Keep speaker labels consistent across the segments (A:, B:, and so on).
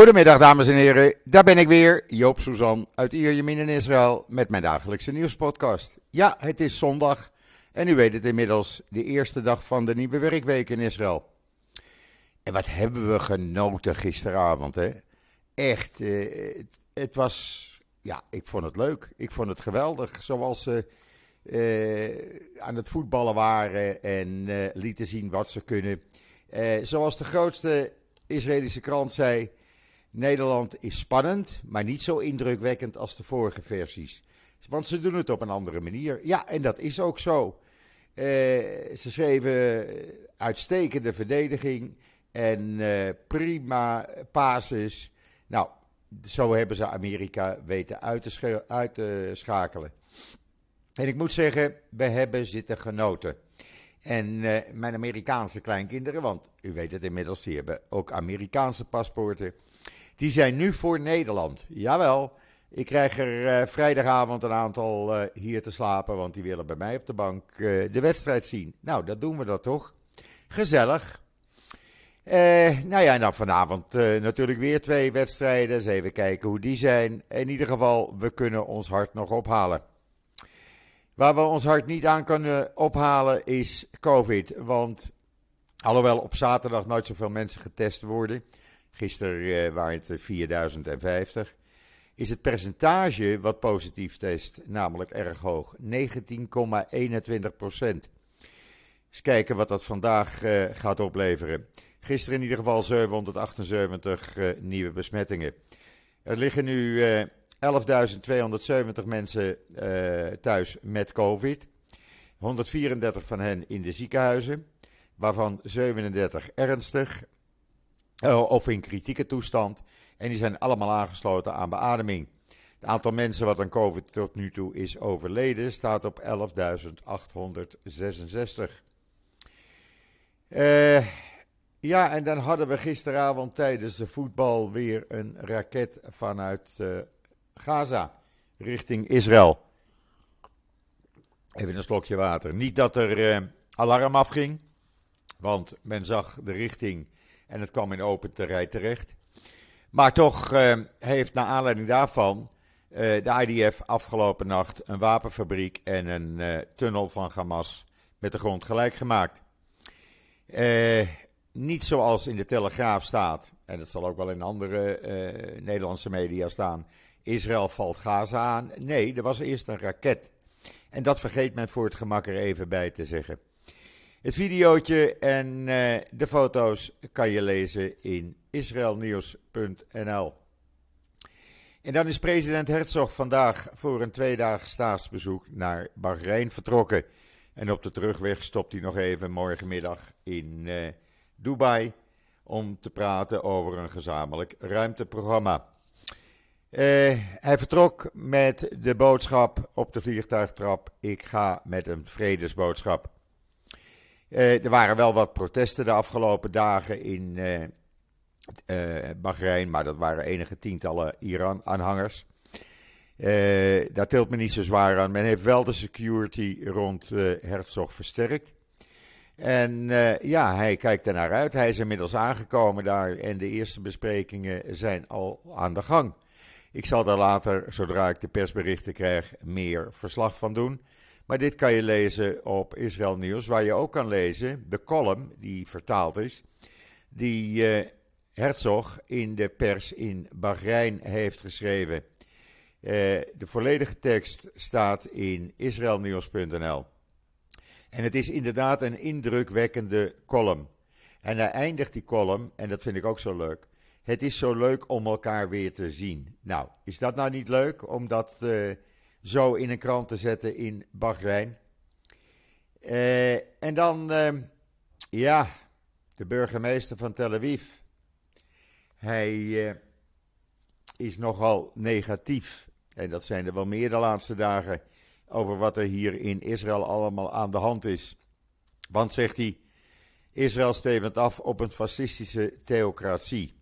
A: Goedemiddag dames en heren, daar ben ik weer, Joop Suzan uit Ierjemien in Israël met mijn dagelijkse nieuwspodcast. Ja, het is zondag en u weet het inmiddels, de eerste dag van de nieuwe werkweek in Israël. En wat hebben we genoten gisteravond, hè? Echt, eh, het, was, ja, ik vond het leuk, ik vond het geweldig, zoals ze eh, aan het voetballen waren en eh, lieten zien wat ze kunnen. Eh, zoals de grootste Israëlische krant zei, Nederland is spannend, maar niet zo indrukwekkend als de vorige versies. Want ze doen het op een andere manier. Ja, en dat is ook zo. Uh, ze schreven uitstekende verdediging en uh, prima basis. Nou, zo hebben ze Amerika weten uit te, schakelen. En ik moet zeggen, we hebben zitten genoten. En mijn Amerikaanse kleinkinderen, want u weet het inmiddels, die hebben ook Amerikaanse paspoorten. Die zijn nu voor Nederland. Jawel, ik krijg er uh, vrijdagavond een aantal uh, hier te slapen, want die willen bij mij op de bank uh, de wedstrijd zien. Nou, dat doen we dat toch. Gezellig. nou ja, en dan vanavond natuurlijk weer twee wedstrijden. Eens even kijken hoe die zijn. In ieder geval, we kunnen ons hart nog ophalen. Waar we ons hart niet aan kunnen ophalen is COVID. Want alhoewel op zaterdag nooit zoveel mensen getest worden Gisteren uh, waren het 4050. Is het percentage wat positief test namelijk erg hoog. 19,21 procent. Eens kijken wat dat vandaag uh, gaat opleveren. Gisteren in ieder geval 778 uh, nieuwe besmettingen. Er liggen nu 11.270 mensen thuis met COVID. 134 van hen in de ziekenhuizen, waarvan 37 ernstig of in kritieke toestand. En die zijn allemaal aangesloten aan beademing. Het aantal mensen wat aan COVID tot nu toe is overleden staat op 11.866. Uh, ja, en dan hadden we gisteravond tijdens de voetbal weer een raket vanuit uh, Gaza richting Israël. Even een slokje water. Niet dat er uh, alarm afging, want men zag de richting en het kwam in open terrein terecht. Maar toch uh, heeft naar aanleiding daarvan uh, de IDF afgelopen nacht een wapenfabriek en een uh, tunnel van Hamas met de grond gelijk gemaakt. niet zoals in de Telegraaf staat, en dat zal ook wel in andere Nederlandse media staan. Israël valt Gaza aan. Nee, er was eerst een raket. En dat vergeet men voor het gemak er even bij te zeggen. Het videootje en uh, de foto's kan je lezen in israelnieuws.nl. En dan is president Herzog vandaag voor een tweedaag staatsbezoek naar Bahrein vertrokken. En op de terugweg stopt hij nog even morgenmiddag in uh, Dubai om te praten over een gezamenlijk ruimteprogramma. Uh, hij vertrok met de boodschap op de vliegtuigtrap: ik ga met een vredesboodschap. Uh, er waren wel wat protesten de afgelopen dagen in uh, Bahrein, maar dat waren enige tientallen Iran-aanhangers. daar tilt men niet zo zwaar aan. Men heeft wel de security rond Herzog versterkt. En ja, hij kijkt er naar uit. Hij is inmiddels aangekomen daar en de eerste besprekingen zijn al aan de gang. Ik zal daar later, zodra ik de persberichten krijg, meer verslag van doen. Maar dit kan je lezen op Israël Nieuws, waar je ook kan lezen de column die vertaald is, die uh, Herzog in de pers in Bahrein heeft geschreven. Uh, de volledige tekst staat in israelnieuws.nl. En het is inderdaad een indrukwekkende column. En hij eindigt die column, en dat vind ik ook zo leuk. Het is zo leuk om elkaar weer te zien. Nou, is dat nou niet leuk om dat uh, zo in een krant te zetten in Bahrein. Uh, en dan, uh, ja, de burgemeester van Tel Aviv. Hij uh, is nogal negatief. En dat zijn er wel meer de laatste dagen. Over wat er hier in Israël allemaal aan de hand is. Want zegt hij. Israël stevend af op een fascistische theocratie.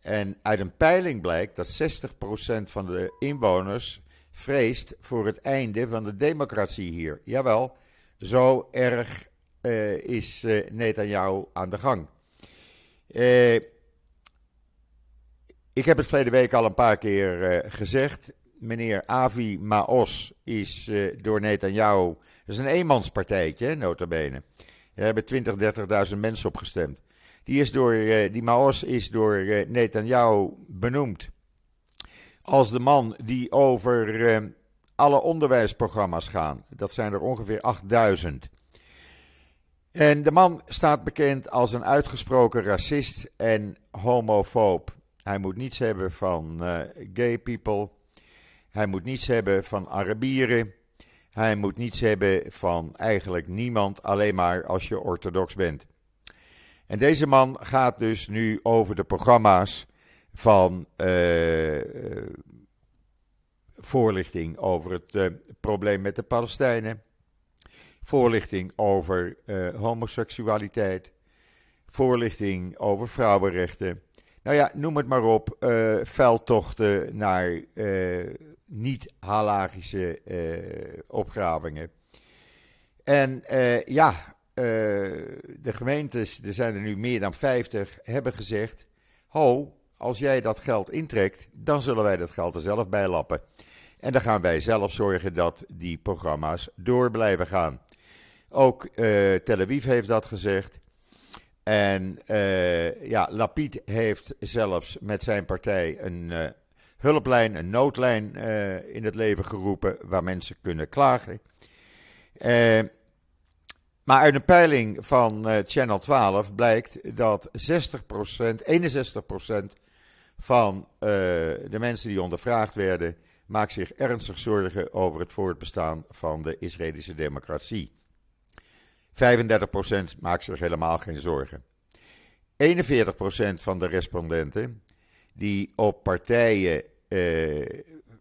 A: En uit een peiling blijkt dat 60% van de inwoners vreest voor het einde van de democratie hier. Jawel, zo erg uh, is uh, Netanyahu aan de gang. Uh, Ik heb het verleden week al een paar keer gezegd. Meneer Avi Maos is door Netanyahu. Dat is een eenmanspartijtje, nota bene. Er hebben 20, 30.000 mensen op gestemd. Die, is door, die Maos is door Netanyahu benoemd als de man die over eh, alle onderwijsprogramma's gaan. Dat zijn er ongeveer 8000. En de man staat bekend als een uitgesproken racist en homofoob. Hij moet niets hebben van uh, gay people. Hij moet niets hebben van Arabieren. Hij moet niets hebben van eigenlijk niemand, alleen maar als je orthodox bent. En deze man gaat dus nu over de programma's van uh, voorlichting over het uh, probleem met de Palestijnen, voorlichting over homoseksualiteit, voorlichting over vrouwenrechten. Nou ja, noem het maar op, veldtochten naar niet-halagische opgravingen. En ja, de gemeentes, er zijn er nu meer dan 50, hebben gezegd: ho, als jij dat geld intrekt, dan zullen wij dat geld er zelf bij lappen. En dan gaan wij zelf zorgen dat die programma's door blijven gaan. Ook uh, Tel Aviv heeft dat gezegd. En uh, ja, Lapid heeft zelfs met zijn partij een uh, hulplijn, een noodlijn in het leven geroepen waar mensen kunnen klagen. maar uit een peiling van Channel 12 blijkt dat 60%, 61% van uh, de mensen die ondervraagd werden, maakt zich ernstig zorgen over het voortbestaan van de Israëlische democratie. 35% maakt zich helemaal geen zorgen. 41% van de respondenten die op partijen uh,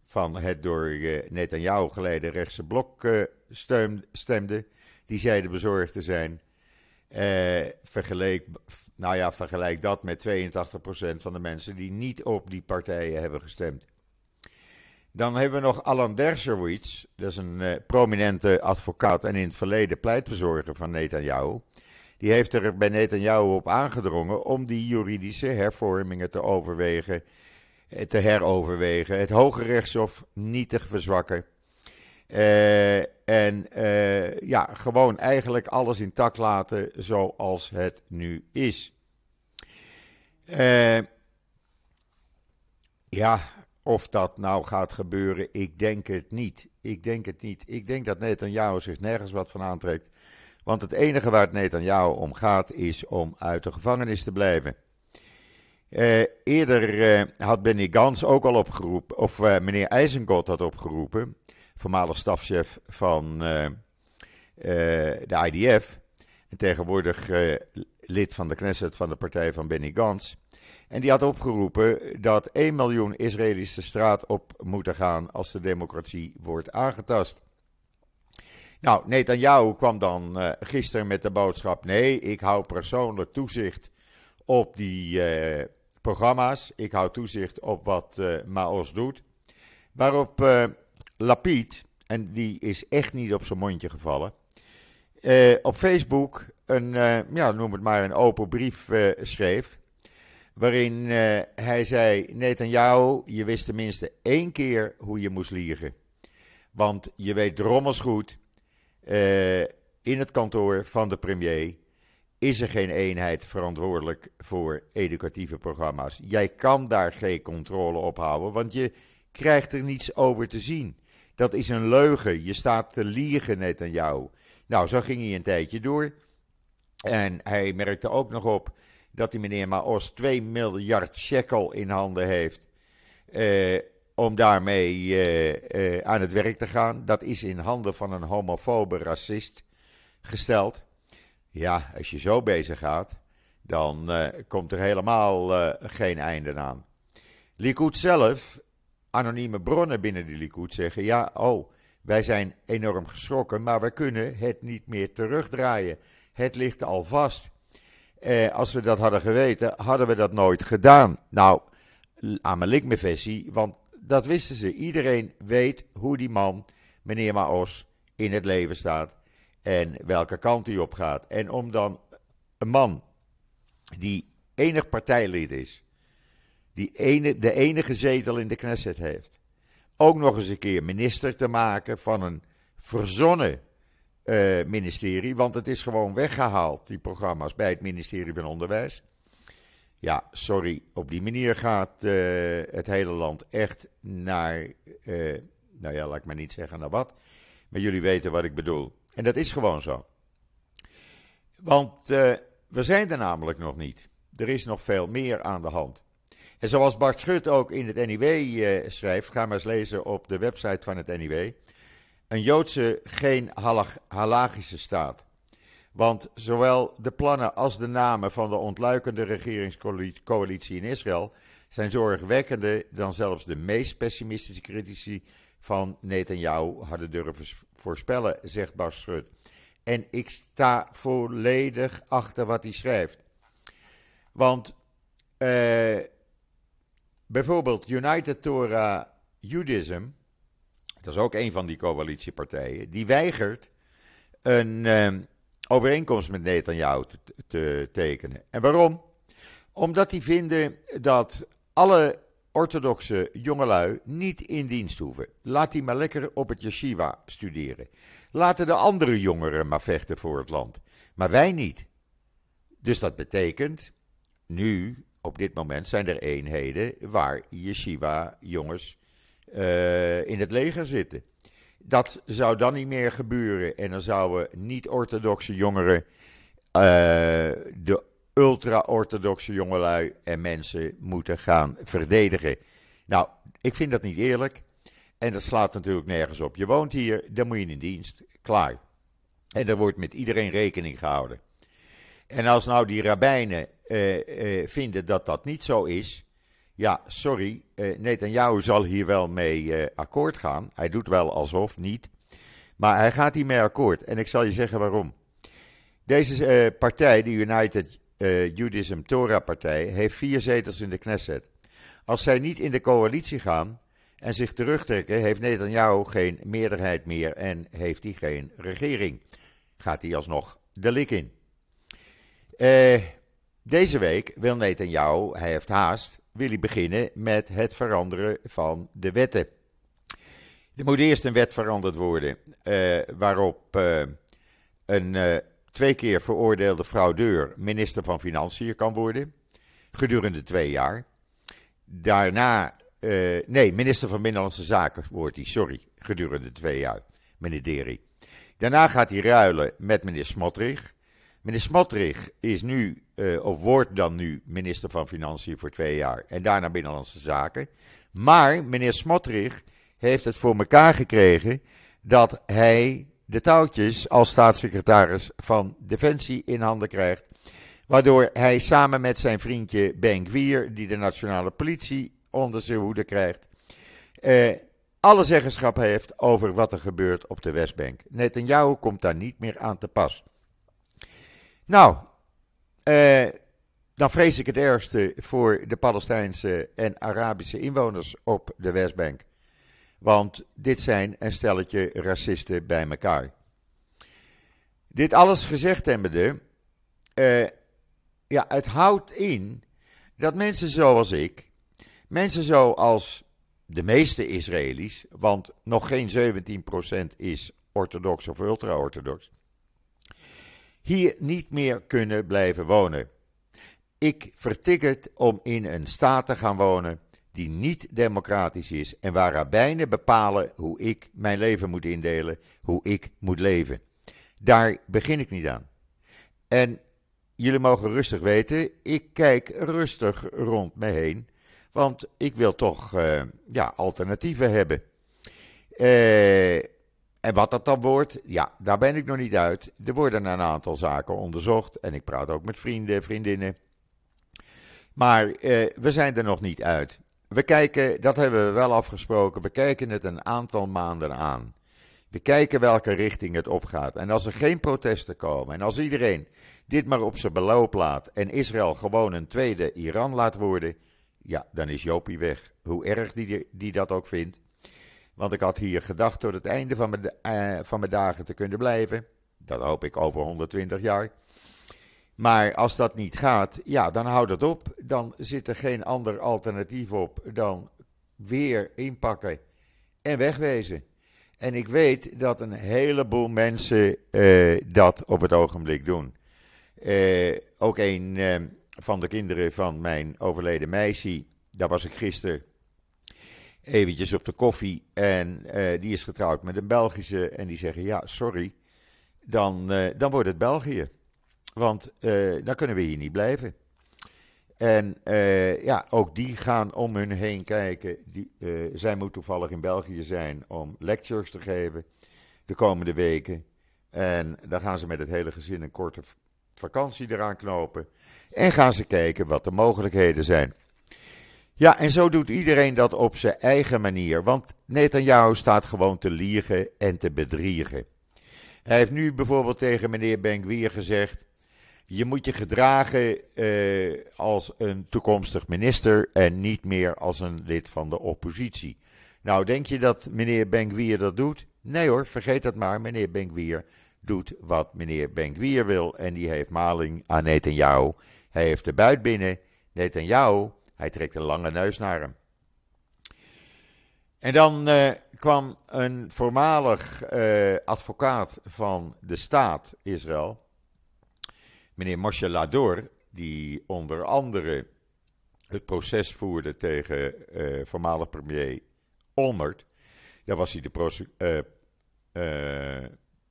A: van het door uh, Netanyahu geleide rechtse blok uh, stemden, die zeiden bezorgd te zijn. Uh, vergelijk, nou ja, vergelijk dat met 82% van de mensen die niet op die partijen hebben gestemd. Dan hebben we nog Alan Dershowitz, dat is een uh, prominente advocaat en in het verleden pleitbezorger van Netanyahu. Die heeft er bij Netanyahu op aangedrongen om die juridische hervormingen te overwegen, eh, te heroverwegen, het Hoge Rechtshof niet te verzwakken. Uh, en uh, ja, gewoon eigenlijk alles intact laten zoals het nu is. Uh, ja, of dat nou gaat gebeuren, ik denk het niet. Ik denk het niet. Ik denk dat Netanyahu zich nergens wat van aantrekt. Want het enige waar het Netanyahu om gaat, is om uit de gevangenis te blijven. Eerder had Benny Gans ook al opgeroepen, of meneer IJzenkot had opgeroepen voormalig stafchef van uh, uh, de IDF. En tegenwoordig uh, lid van de Knesset van de partij van Benny Gantz. En die had opgeroepen dat 1 miljoen Israëli's de straat op moeten gaan als de democratie wordt aangetast. Nou, Netanyahu kwam dan gisteren met de boodschap: nee, ik hou persoonlijk toezicht op die programma's. Ik hou toezicht op wat Maos doet. Waarop Lapid, en die is echt niet op zijn mondje gevallen, uh, op Facebook een, uh, ja, noem het maar een open brief uh, schreef. Waarin hij zei: Netanyahu, je wist tenminste één keer hoe je moest liegen. Want je weet drommels goed, in het kantoor van de premier is er geen eenheid verantwoordelijk voor educatieve programma's. Jij kan daar geen controle op houden, want je krijgt er niets over te zien. Dat is een leugen. Je staat te liegen net aan jou. Nou, zo ging hij een tijdje door. En hij merkte ook nog op dat die meneer Maos 2 miljard shekel in handen heeft. Eh, om daarmee eh, eh, aan het werk te gaan. Dat is in handen van een homofobe racist gesteld. Ja, als je zo bezig gaat, dan komt er helemaal geen einde aan. Likud zelf anonieme bronnen binnen de Likud zeggen: ja, oh, wij zijn enorm geschrokken, maar we kunnen het niet meer terugdraaien. Het ligt al vast. Eh, als we dat hadden geweten, hadden we dat nooit gedaan. Nou, aan mijn likmefessie, want dat wisten ze. Iedereen weet hoe die man, meneer Maos, in het leven staat en welke kant hij op gaat. En om dan een man die enig partijlid is, die ene, de enige zetel in de Knesset heeft, ook nog eens een keer minister te maken van een verzonnen uh, ministerie. Want het is gewoon weggehaald, die programma's, bij het ministerie van Onderwijs. Ja, sorry, op die manier gaat uh, het hele land echt naar, uh, nou ja, laat ik maar niet zeggen naar wat. Maar jullie weten wat ik bedoel. En dat is gewoon zo. Want we zijn er namelijk nog niet. Er is nog veel meer aan de hand. En zoals Bart Schut ook in het NIW uh, schrijft, ga maar eens lezen op de website van het NIW. Een Joodse, geen halagische staat. Want zowel de plannen als de namen van de ontluikende regeringscoalitie in Israël zijn zorgwekkender dan zelfs de meest pessimistische critici van Netanyahu hadden durven voorspellen, zegt Bart Schut. En ik sta volledig achter wat hij schrijft. Want uh, bijvoorbeeld United Torah Judaism, dat is ook een van die coalitiepartijen, die weigert een uh, overeenkomst met Netanyahu te, te tekenen. En waarom? Omdat die vinden dat alle orthodoxe jongelui niet in dienst hoeven. Laat die maar lekker op het yeshiva studeren. Laten de andere jongeren maar vechten voor het land. Maar wij niet. Dus dat betekent, nu, op dit moment, zijn er eenheden waar yeshiva-jongens uh, in het leger zitten. Dat zou dan niet meer gebeuren. En dan zouden niet-orthodoxe jongeren uh, de ultra-orthodoxe jongelui en mensen moeten gaan verdedigen. Nou, ik vind dat niet eerlijk. En dat slaat natuurlijk nergens op. Je woont hier, dan moet je in dienst. Klaar. En er wordt met iedereen rekening gehouden. En als nou die rabbijnen uh, uh, vinden dat dat niet zo is. Ja, sorry. Uh, Netanyahu zal hier wel mee akkoord gaan. Hij doet wel alsof niet. Maar hij gaat hiermee akkoord. En ik zal je zeggen waarom. Deze partij, de United Judaism Torah Partij, heeft vier zetels in de Knesset. Als zij niet in de coalitie gaan, en zich terugtrekken, heeft Netanyahu geen meerderheid meer en heeft hij geen regering. Gaat hij alsnog de lik in. Uh, deze week wil Netanyahu, hij heeft haast, wil hij beginnen met het veranderen van de wetten. Er moet eerst een wet veranderd worden uh, waarop uh, een twee keer veroordeelde fraudeur minister van Financiën kan worden, gedurende twee jaar. Daarna nee, minister van Binnenlandse Zaken wordt hij, sorry, gedurende twee jaar, meneer Deri. Daarna gaat hij ruilen met meneer Smotrich. Meneer Smotrich is nu, uh, of wordt dan nu, minister van Financiën voor twee jaar en daarna Binnenlandse Zaken. Maar meneer Smotrich heeft het voor elkaar gekregen dat hij de touwtjes als staatssecretaris van Defensie in handen krijgt. Waardoor hij samen met zijn vriendje Ben Gwier, die de nationale politie onder zijn hoede krijgt. Uh, alle zeggenschap heeft over wat er gebeurt op de Westbank. Netanyahu komt daar niet meer aan te pas. Nou, uh, dan vrees ik het ergste voor de Palestijnse en Arabische inwoners op de Westbank. Want dit zijn een stelletje racisten bij elkaar. Dit alles gezegd hebbende, uh, ja, het houdt in dat mensen zoals ik, Mensen zoals de meeste Israëli's, want nog geen 17% is orthodox of ultra-orthodox, hier niet meer kunnen blijven wonen. Ik vertik het om in een staat te gaan wonen die niet democratisch is en waar rabbijnen bepalen hoe ik mijn leven moet indelen, hoe ik moet leven. Daar begin ik niet aan. En jullie mogen rustig weten, ik kijk rustig rond me heen want ik wil toch uh, ja, alternatieven hebben. Uh, en wat dat dan wordt, ja, daar ben ik nog niet uit. Er worden een aantal zaken onderzocht en ik praat ook met vrienden, vriendinnen. Maar uh, we zijn er nog niet uit. We kijken, dat hebben we wel afgesproken, we kijken het een aantal maanden aan. We kijken welke richting het opgaat. En als er geen protesten komen en als iedereen dit maar op zijn beloop laat en Israël gewoon een tweede Iran laat worden, ja, dan is Jopie weg. Hoe erg die, die dat ook vindt. Want ik had hier gedacht tot het einde van mijn, uh, van mijn dagen te kunnen blijven. Dat hoop ik over 120 jaar. Maar als dat niet gaat, ja, dan houdt het op. Dan zit er geen ander alternatief op dan weer inpakken en wegwezen. En ik weet dat een heleboel mensen uh, dat op het ogenblik doen. Uh, ook een van de kinderen van mijn overleden meisje, daar was ik gisteren eventjes op de koffie. En die is getrouwd met een Belgische. En die zeggen: Ja, sorry, dan, dan wordt het België. Want dan kunnen we hier niet blijven. En uh, ja, ook die gaan om hun heen kijken. Die, uh, zij moet toevallig in België zijn om lectures te geven de komende weken. En dan gaan ze met het hele gezin een korte vakantie eraan knopen. En gaan ze kijken wat de mogelijkheden zijn. Ja, en zo doet iedereen dat op zijn eigen manier. Want Netanyahu staat gewoon te liegen en te bedriegen. Hij heeft nu bijvoorbeeld tegen meneer Ben gezegd je moet je gedragen uh, als een toekomstig minister en niet meer als een lid van de oppositie. Nou, denk je dat meneer Benkwier dat doet? Nee hoor, vergeet dat maar. Meneer Benkwier doet wat meneer Benkwier wil. En die heeft maling aan Netanyahu. Hij heeft de buit binnen. Netanyahu, hij trekt een lange neus naar hem. En dan uh, kwam een voormalig uh, advocaat van de staat Israël meneer Moshe Lador, die onder andere het proces voerde tegen uh, voormalig premier Olmert. Daar was hij de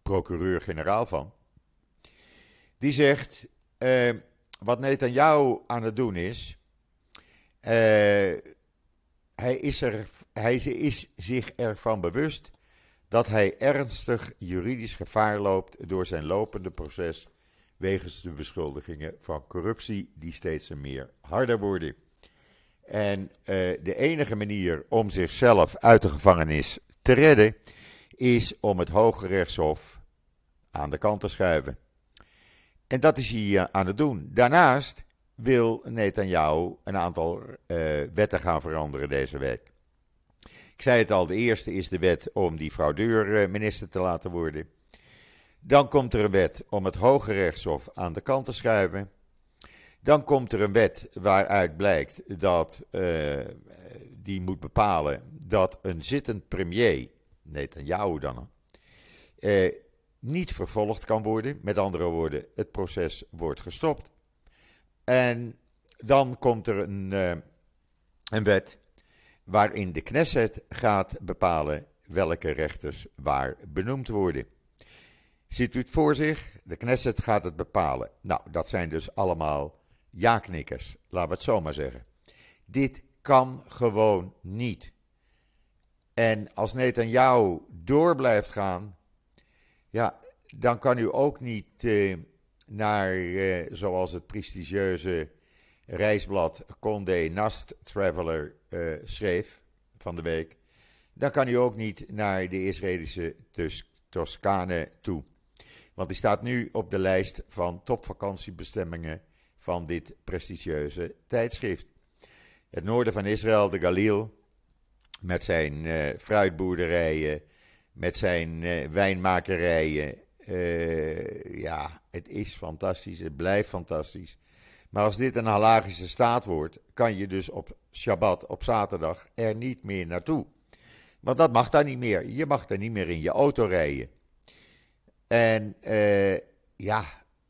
A: procureur-generaal van. Die zegt: wat Netanyahu aan het doen is. Hij, is er, hij is zich ervan bewust dat hij ernstig juridisch gevaar loopt door zijn lopende proces wegens de beschuldigingen van corruptie die steeds meer harder worden. En uh, de enige manier om zichzelf uit de gevangenis te redden is om het Hoge Rechtshof aan de kant te schuiven. En dat is hij uh, aan het doen. Daarnaast wil Netanyahu een aantal uh, wetten gaan veranderen deze week. Ik zei het al, de eerste is de wet om die fraudeur minister te laten worden. Dan komt er een wet om het Hoge Rechtshof aan de kant te schuiven. Dan komt er een wet waaruit blijkt dat uh, die moet bepalen dat een zittend premier, Netanyahu dan, niet vervolgd kan worden. Met andere woorden, het proces wordt gestopt. En dan komt er een, uh, een wet waarin de Knesset gaat bepalen welke rechters waar benoemd worden. Ziet u het voor zich? De Knesset gaat het bepalen. Nou, dat zijn dus allemaal ja-knikkers, laten we het zo maar zeggen. Dit kan gewoon niet. En als Netanyahu door blijft gaan, ja, dan kan u ook niet eh, naar, eh, zoals het prestigieuze reisblad Condé Nast Traveler eh, schreef van de week, dan kan u ook niet naar de Israëlische Toscane toe. Want die staat nu op de lijst van topvakantiebestemmingen van dit prestigieuze tijdschrift. Het noorden van Israël, de Galil, met zijn uh, fruitboerderijen, met zijn wijnmakerijen. Uh, ja, het is fantastisch, het blijft fantastisch. Maar als dit een halagische staat wordt, kan je dus op Shabbat, op zaterdag, er niet meer naartoe. Want dat mag daar niet meer. Je mag er niet meer in je auto rijden. En uh, ja,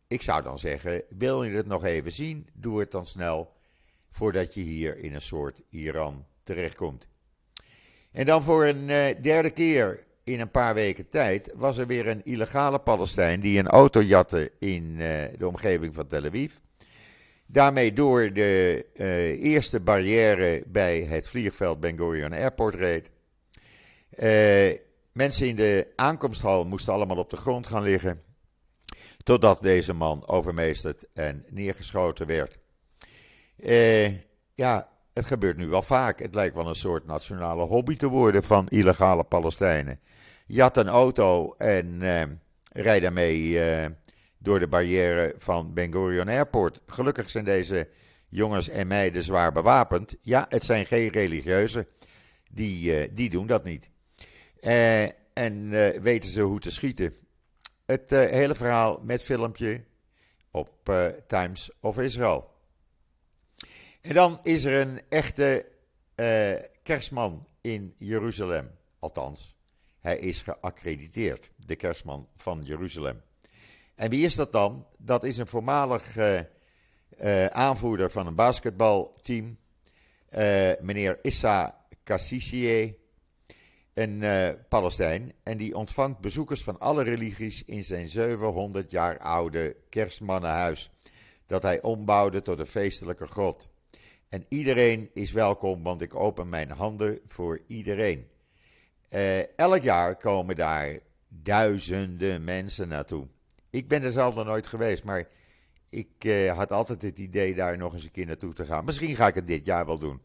A: ik zou dan zeggen, wil je het nog even zien, doe het dan snel, voordat je hier in een soort Iran terechtkomt. En dan voor een uh, derde keer in een paar weken tijd was er weer een illegale Palestijn die een auto jatte in uh, de omgeving van Tel Aviv. Daarmee door de eerste barrière bij het vliegveld Ben Gurion Airport reed. Mensen in de aankomsthal moesten allemaal op de grond gaan liggen. Totdat deze man overmeesterd en neergeschoten werd. Eh, ja, het gebeurt nu wel vaak. Het lijkt wel een soort nationale hobby te worden van illegale Palestijnen. Had een auto en eh, rijd daarmee eh, door de barrière van Ben Gurion Airport. Gelukkig zijn deze jongens en meiden zwaar bewapend. Ja, het zijn geen religieuzen. Die, uh, die doen dat niet. Uh, en weten ze hoe te schieten. Het hele verhaal met filmpje op Times of Israel. En dan is er een echte uh, kerstman in Jeruzalem. Althans, hij is geaccrediteerd, de kerstman van Jeruzalem. En wie is dat dan? Dat is een voormalig uh, aanvoerder van een basketbalteam, meneer Issa Kassisier een Palestijn. En die ontvangt bezoekers van alle religies in zijn 700 jaar oude kerstmannenhuis. Dat hij ombouwde tot een feestelijke grot. En iedereen is welkom, want ik open mijn handen voor iedereen. Uh, elk jaar komen daar duizenden mensen naartoe. Ik ben er zelf nog nooit geweest, maar ik uh, had altijd het idee daar nog eens een keer naartoe te gaan. Misschien ga ik het dit jaar wel doen.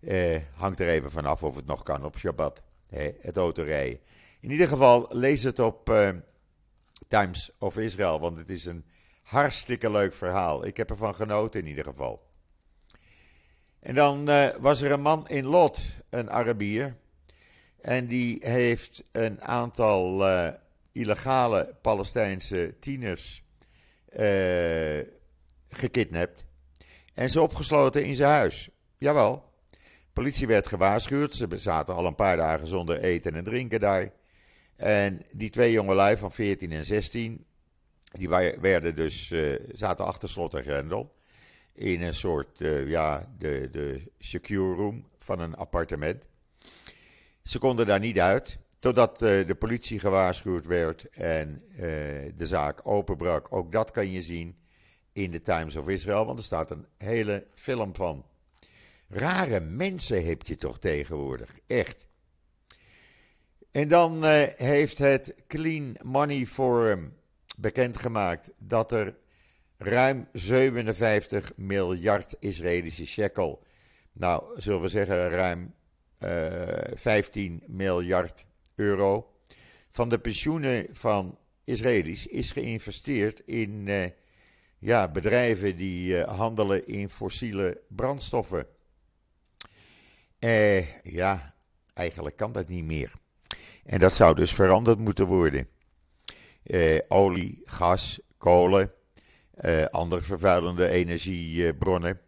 A: Uh, hangt er even vanaf of het nog kan op Shabbat het autorijden. In ieder geval, lees het op Times of Israel, want het is een hartstikke leuk verhaal. Ik heb ervan genoten in ieder geval. En dan uh, was er een man in Lot, een Arabier. En die heeft een aantal uh, illegale Palestijnse tieners gekidnapt. En ze opgesloten in zijn huis. Jawel politie werd gewaarschuwd. Ze zaten al een paar dagen zonder eten en drinken daar. En die twee jongelui van 14 en 16, die werden dus, uh, zaten achter slot en grendel. In een soort, uh, ja, de, de secure room van een appartement. Ze konden daar niet uit, totdat uh, de politie gewaarschuwd werd en de zaak openbrak. Ook dat kan je zien in de Times of Israel, want er staat een hele film van. Rare mensen heb je toch tegenwoordig, echt. En dan heeft het Clean Money Forum bekendgemaakt dat er ruim 57 miljard Israëlische shekel, nou zullen we zeggen ruim uh, eh, 15 miljard euro, van de pensioenen van Israëli's is geïnvesteerd in uh, ja, bedrijven die handelen in fossiele brandstoffen. Eh, ja, eigenlijk kan dat niet meer. En dat zou dus veranderd moeten worden. Eh, olie, gas, kolen, eh, andere vervuilende energiebronnen.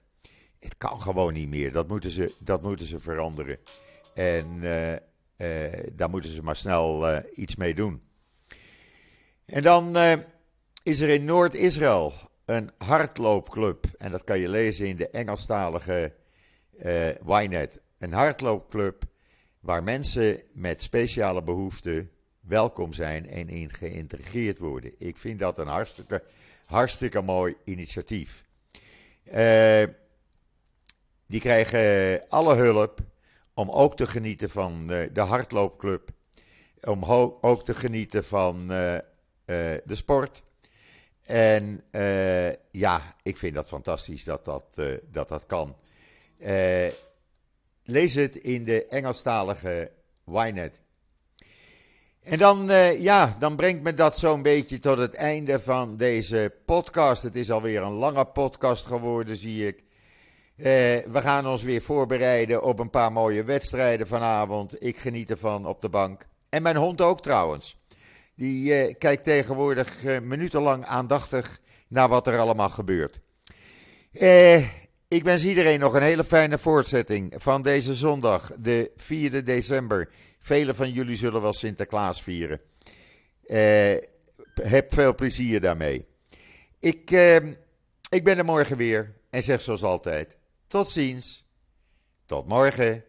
A: Het kan gewoon niet meer. Dat moeten ze, dat moeten ze veranderen. En eh, eh, daar moeten ze maar snel eh, iets mee doen. En dan is er in Noord-Israël een hardloopclub. En dat kan je lezen in de Engelstalige Ynet een hardloopclub waar mensen met speciale behoeften welkom zijn en in geïntegreerd worden. Ik vind dat een hartstikke, hartstikke mooi initiatief. Uh, die krijgen alle hulp om ook te genieten van uh, de hardloopclub, om ook te genieten van uh, de sport. En ja, ik vind dat fantastisch dat dat, dat, dat kan. Lees het in de Engelstalige Ynet. En dan, uh, ja, dan brengt me dat zo'n beetje tot het einde van deze podcast. Het is alweer een lange podcast geworden, zie ik. Uh, we gaan ons weer voorbereiden op een paar mooie wedstrijden vanavond. Ik geniet ervan op de bank. En mijn hond ook trouwens. Die uh, kijkt tegenwoordig minutenlang aandachtig naar wat er allemaal gebeurt. Eh ik wens iedereen nog een hele fijne voortzetting van deze zondag, de 4 december. Velen van jullie zullen wel Sinterklaas vieren. Uh, heb veel plezier daarmee. Ik, uh, ik ben er morgen weer en zeg zoals altijd: tot ziens. Tot morgen.